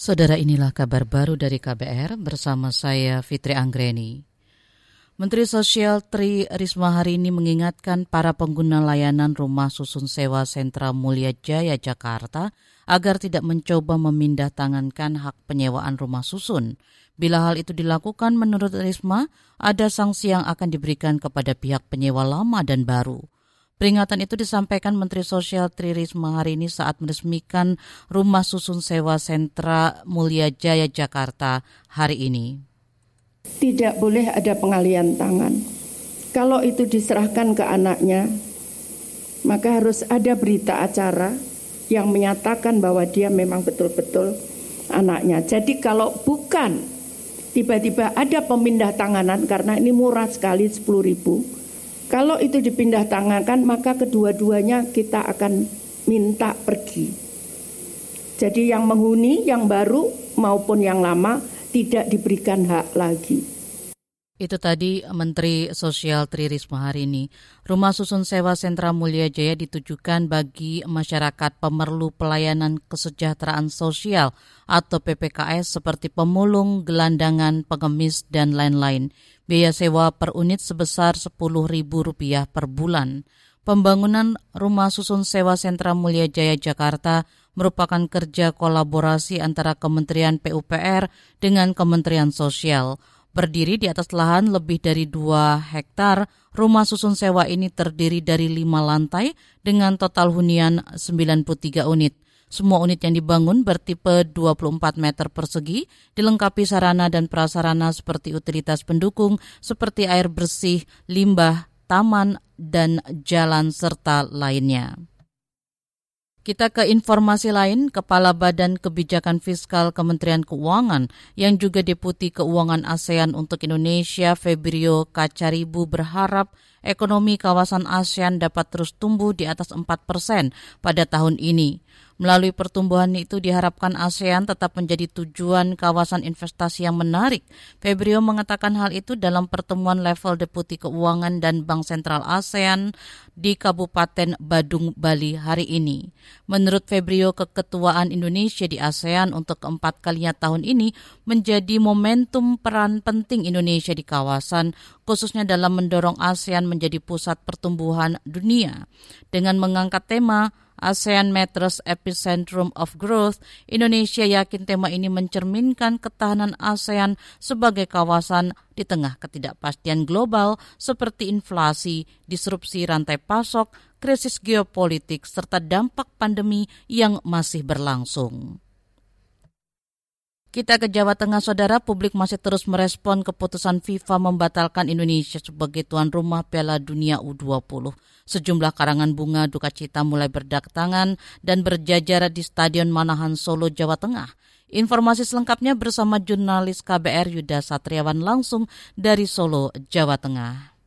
Saudara inilah kabar baru dari KBR bersama saya Fitri Anggreni. Menteri Sosial Tri Risma hari ini mengingatkan para pengguna layanan rumah susun sewa Sentra Mulia Jaya Jakarta agar tidak mencoba memindah tangankan hak penyewaan rumah susun. Bila hal itu dilakukan menurut Risma, ada sanksi yang akan diberikan kepada pihak penyewa lama dan baru. Peringatan itu disampaikan Menteri Sosial Tri Risma hari ini saat meresmikan rumah susun sewa sentra Mulia Jaya Jakarta hari ini. Tidak boleh ada pengalian tangan. Kalau itu diserahkan ke anaknya, maka harus ada berita acara yang menyatakan bahwa dia memang betul-betul anaknya. Jadi kalau bukan tiba-tiba ada pemindah tanganan karena ini murah sekali 10 ribu, kalau itu dipindah tangankan maka kedua-duanya kita akan minta pergi. Jadi yang menghuni, yang baru maupun yang lama tidak diberikan hak lagi. Itu tadi Menteri Sosial Tri Risma hari ini. Rumah susun sewa Sentra Mulia Jaya ditujukan bagi masyarakat pemerlu pelayanan kesejahteraan sosial atau PPKS seperti pemulung, gelandangan, pengemis, dan lain-lain. Biaya sewa per unit sebesar Rp10.000 per bulan. Pembangunan rumah susun sewa Sentra Mulia Jaya Jakarta merupakan kerja kolaborasi antara Kementerian PUPR dengan Kementerian Sosial. Berdiri di atas lahan lebih dari 2 hektar, rumah susun sewa ini terdiri dari lima lantai dengan total hunian 93 unit. Semua unit yang dibangun bertipe 24 meter persegi, dilengkapi sarana dan prasarana seperti utilitas pendukung seperti air bersih, limbah, taman, dan jalan serta lainnya. Kita ke informasi lain, Kepala Badan Kebijakan Fiskal Kementerian Keuangan yang juga Deputi Keuangan ASEAN untuk Indonesia, Febrio Kacaribu berharap ekonomi kawasan ASEAN dapat terus tumbuh di atas 4 persen pada tahun ini. Melalui pertumbuhan itu diharapkan ASEAN tetap menjadi tujuan kawasan investasi yang menarik. Febrio mengatakan hal itu dalam pertemuan level Deputi Keuangan dan Bank Sentral ASEAN di Kabupaten Badung, Bali hari ini. Menurut Febrio, keketuaan Indonesia di ASEAN untuk keempat kalinya tahun ini menjadi momentum peran penting Indonesia di kawasan, khususnya dalam mendorong ASEAN menjadi pusat pertumbuhan dunia. Dengan mengangkat tema ASEAN Matters Epicentrum of Growth, Indonesia yakin tema ini mencerminkan ketahanan ASEAN sebagai kawasan di tengah ketidakpastian global seperti inflasi, disrupsi rantai pasok, krisis geopolitik, serta dampak pandemi yang masih berlangsung. Kita ke Jawa Tengah, Saudara. Publik masih terus merespon keputusan FIFA membatalkan Indonesia sebagai tuan rumah Piala Dunia U20. Sejumlah karangan bunga duka cita mulai berdatangan dan berjajar di Stadion Manahan Solo, Jawa Tengah. Informasi selengkapnya bersama jurnalis KBR Yuda Satriawan langsung dari Solo, Jawa Tengah.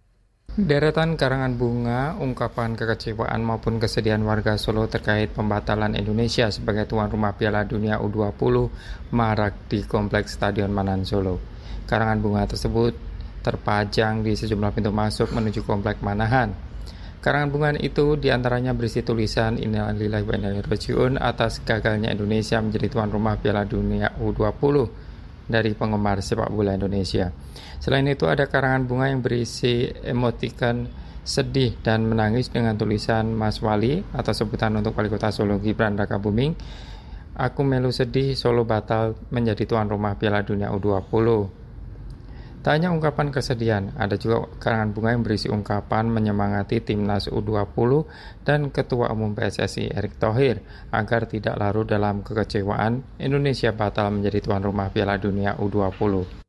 Deretan karangan bunga, ungkapan kekecewaan maupun kesedihan warga Solo terkait pembatalan Indonesia sebagai tuan rumah Piala Dunia U20 marak di Kompleks Stadion Manan Solo. Karangan bunga tersebut terpajang di sejumlah pintu masuk menuju Komplek Manahan. Karangan bunga itu di antaranya berisi tulisan Innalillahi wa inna atas gagalnya Indonesia menjadi tuan rumah Piala Dunia U20 dari penggemar sepak bola Indonesia. Selain itu ada karangan bunga yang berisi emotikan sedih dan menangis dengan tulisan Mas Wali atau sebutan untuk wali kota Solo Gibran Raka Buming. Aku melu sedih Solo batal menjadi tuan rumah Piala Dunia U20. Tak hanya ungkapan kesedihan, ada juga karangan bunga yang berisi ungkapan menyemangati timnas U20 dan Ketua Umum PSSI Erick Thohir agar tidak larut dalam kekecewaan Indonesia batal menjadi tuan rumah Piala Dunia U20.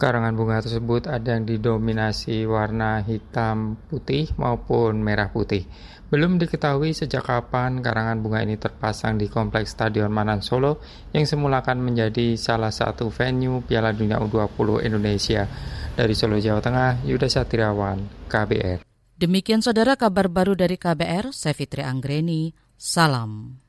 Karangan bunga tersebut ada yang didominasi warna hitam putih maupun merah putih. Belum diketahui sejak kapan karangan bunga ini terpasang di kompleks Stadion Manan Solo yang semula akan menjadi salah satu venue Piala Dunia U20 Indonesia. Dari Solo, Jawa Tengah, Yuda Satriawan, KBR. Demikian saudara kabar baru dari KBR, saya Fitri Anggreni, salam.